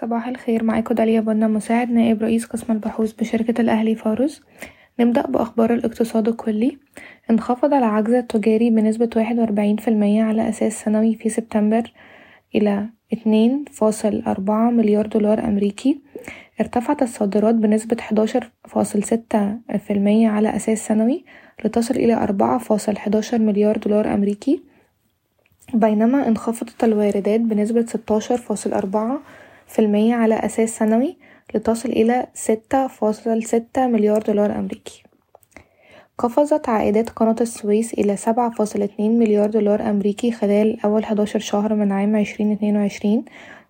صباح الخير معاكم داليا بنا مساعد نائب رئيس قسم البحوث بشركة الأهلي فارس نبدأ بأخبار الاقتصاد الكلي. انخفض العجز التجاري بنسبة واحد وأربعين في المية على أساس سنوي في سبتمبر إلى اتنين فاصل أربعة مليار دولار أمريكي. ارتفعت الصادرات بنسبة حداشر فاصل ستة في المية على أساس سنوي لتصل إلى أربعة فاصل حداشر مليار دولار أمريكي. بينما انخفضت الواردات بنسبة ستاشر فاصل أربعة في المية على أساس سنوي لتصل إلى ستة فاصل ستة مليار دولار أمريكي. قفزت عائدات قناة السويس إلى سبعة فاصل اتنين مليار دولار أمريكي خلال أول حداشر شهر من عام عشرين اتنين وعشرين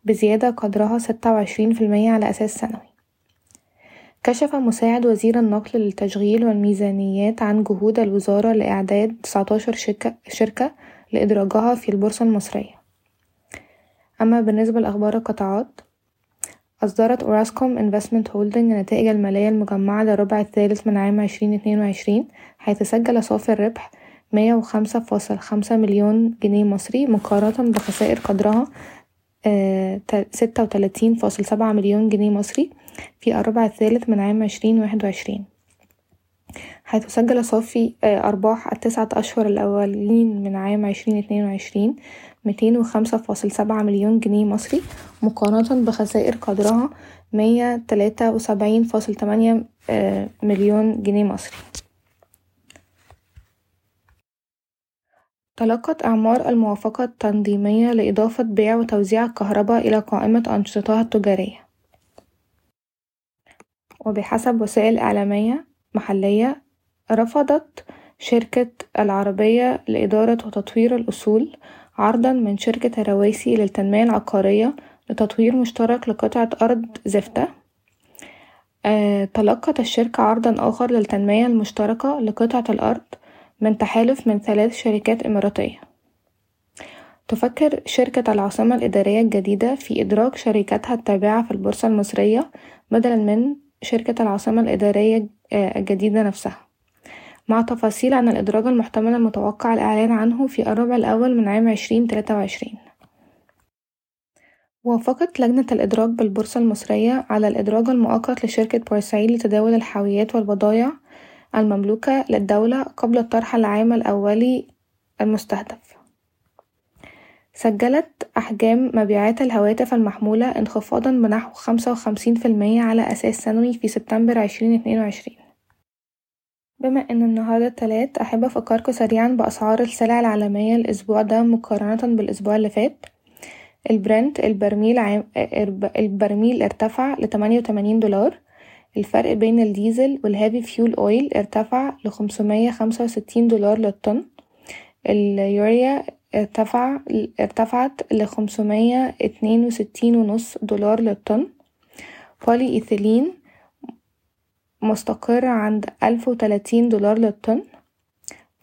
بزيادة قدرها ستة وعشرين في المية على أساس سنوي. كشف مساعد وزير النقل للتشغيل والميزانيات عن جهود الوزارة لإعداد تسعتاشر شركة لإدراجها في البورصة المصرية. أما بالنسبة لأخبار القطاعات أصدرت أوراسكوم Investment Holding النتائج المالية المجمعة للربع الثالث من عام عشرين اتنين وعشرين حيث سجل صافي الربح مية وخمسة فاصل خمسة مليون جنيه مصري مقارنة بخسائر قدرها ستة وتلاتين فاصل سبعة مليون جنيه مصري في الربع الثالث من عام عشرين واحد وعشرين. حيث سجل صافي أرباح التسعة أشهر الأولين من عام عشرين اتنين وعشرين ميتين وخمسة فاصل سبعة مليون جنيه مصري مقارنة بخسائر قدرها مية تلاتة وسبعين فاصل تمانية مليون جنيه مصري. تلقت إعمار الموافقة التنظيمية لإضافة بيع وتوزيع الكهرباء إلى قائمة أنشطتها التجارية. وبحسب وسائل إعلامية محلية رفضت شركة العربية لإدارة وتطوير الأصول عرضا من شركة الرواسي للتنمية العقارية لتطوير مشترك لقطعة أرض زفتة. تلقت الشركة عرضا آخر للتنمية المشتركة لقطعة الأرض من تحالف من ثلاث شركات إماراتية. تفكر شركة العاصمة الإدارية الجديدة في إدراج شركاتها التابعة في البورصة المصرية بدلا من شركة العاصمة الإدارية الجديدة نفسها. مع تفاصيل عن الإدراج المحتمل المتوقع الإعلان عنه في الربع الأول من عام عشرين تلاتة وعشرين. وافقت لجنة الإدراج بالبورصة المصرية على الإدراج المؤقت لشركة بورسعيد لتداول الحاويات والبضائع المملوكة للدولة قبل الطرح العام الأولي المستهدف. سجلت أحجام مبيعات الهواتف المحمولة انخفاضا بنحو خمسة وخمسين في المية على أساس سنوي في سبتمبر عشرين اتنين وعشرين. بما إن النهاردة التلات أحب أفكركوا سريعا بأسعار السلع العالمية الأسبوع ده مقارنة بالأسبوع اللي فات. البرنت البرميل عام البرميل ارتفع لتمانية وتمانين دولار. الفرق بين الديزل وال heavy fuel oil ارتفع لخمسمية خمسة وستين دولار للطن. اليوريا ارتفع ارتفعت لخمسمية اتنين وستين ونص دولار للطن. بولي ايثيلين مستقر عند ألف وتلاتين دولار للطن.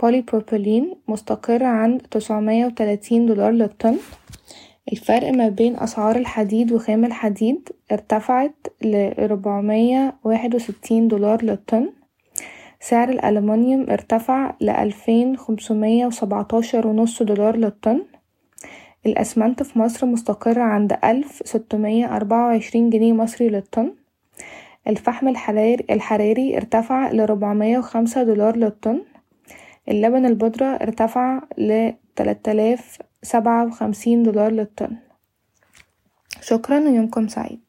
بولي بروبيلين مستقر عند تسعمية وتلاتين دولار للطن. الفرق ما بين أسعار الحديد وخام الحديد ارتفعت لربعمية واحد وستين دولار للطن. سعر الألمنيوم ارتفع لألفين خمسمية وسبعتاشر ونص دولار للطن. الأسمنت في مصر مستقر عند ألف ستمية أربعة وعشرين جنيه مصري للطن. الفحم الحراري ارتفع لربعمية وخمسة دولار للطن. اللبن البودرة ارتفع لتلات آلاف سبعة وخمسين دولار للطن. شكرا ويومكم سعيد.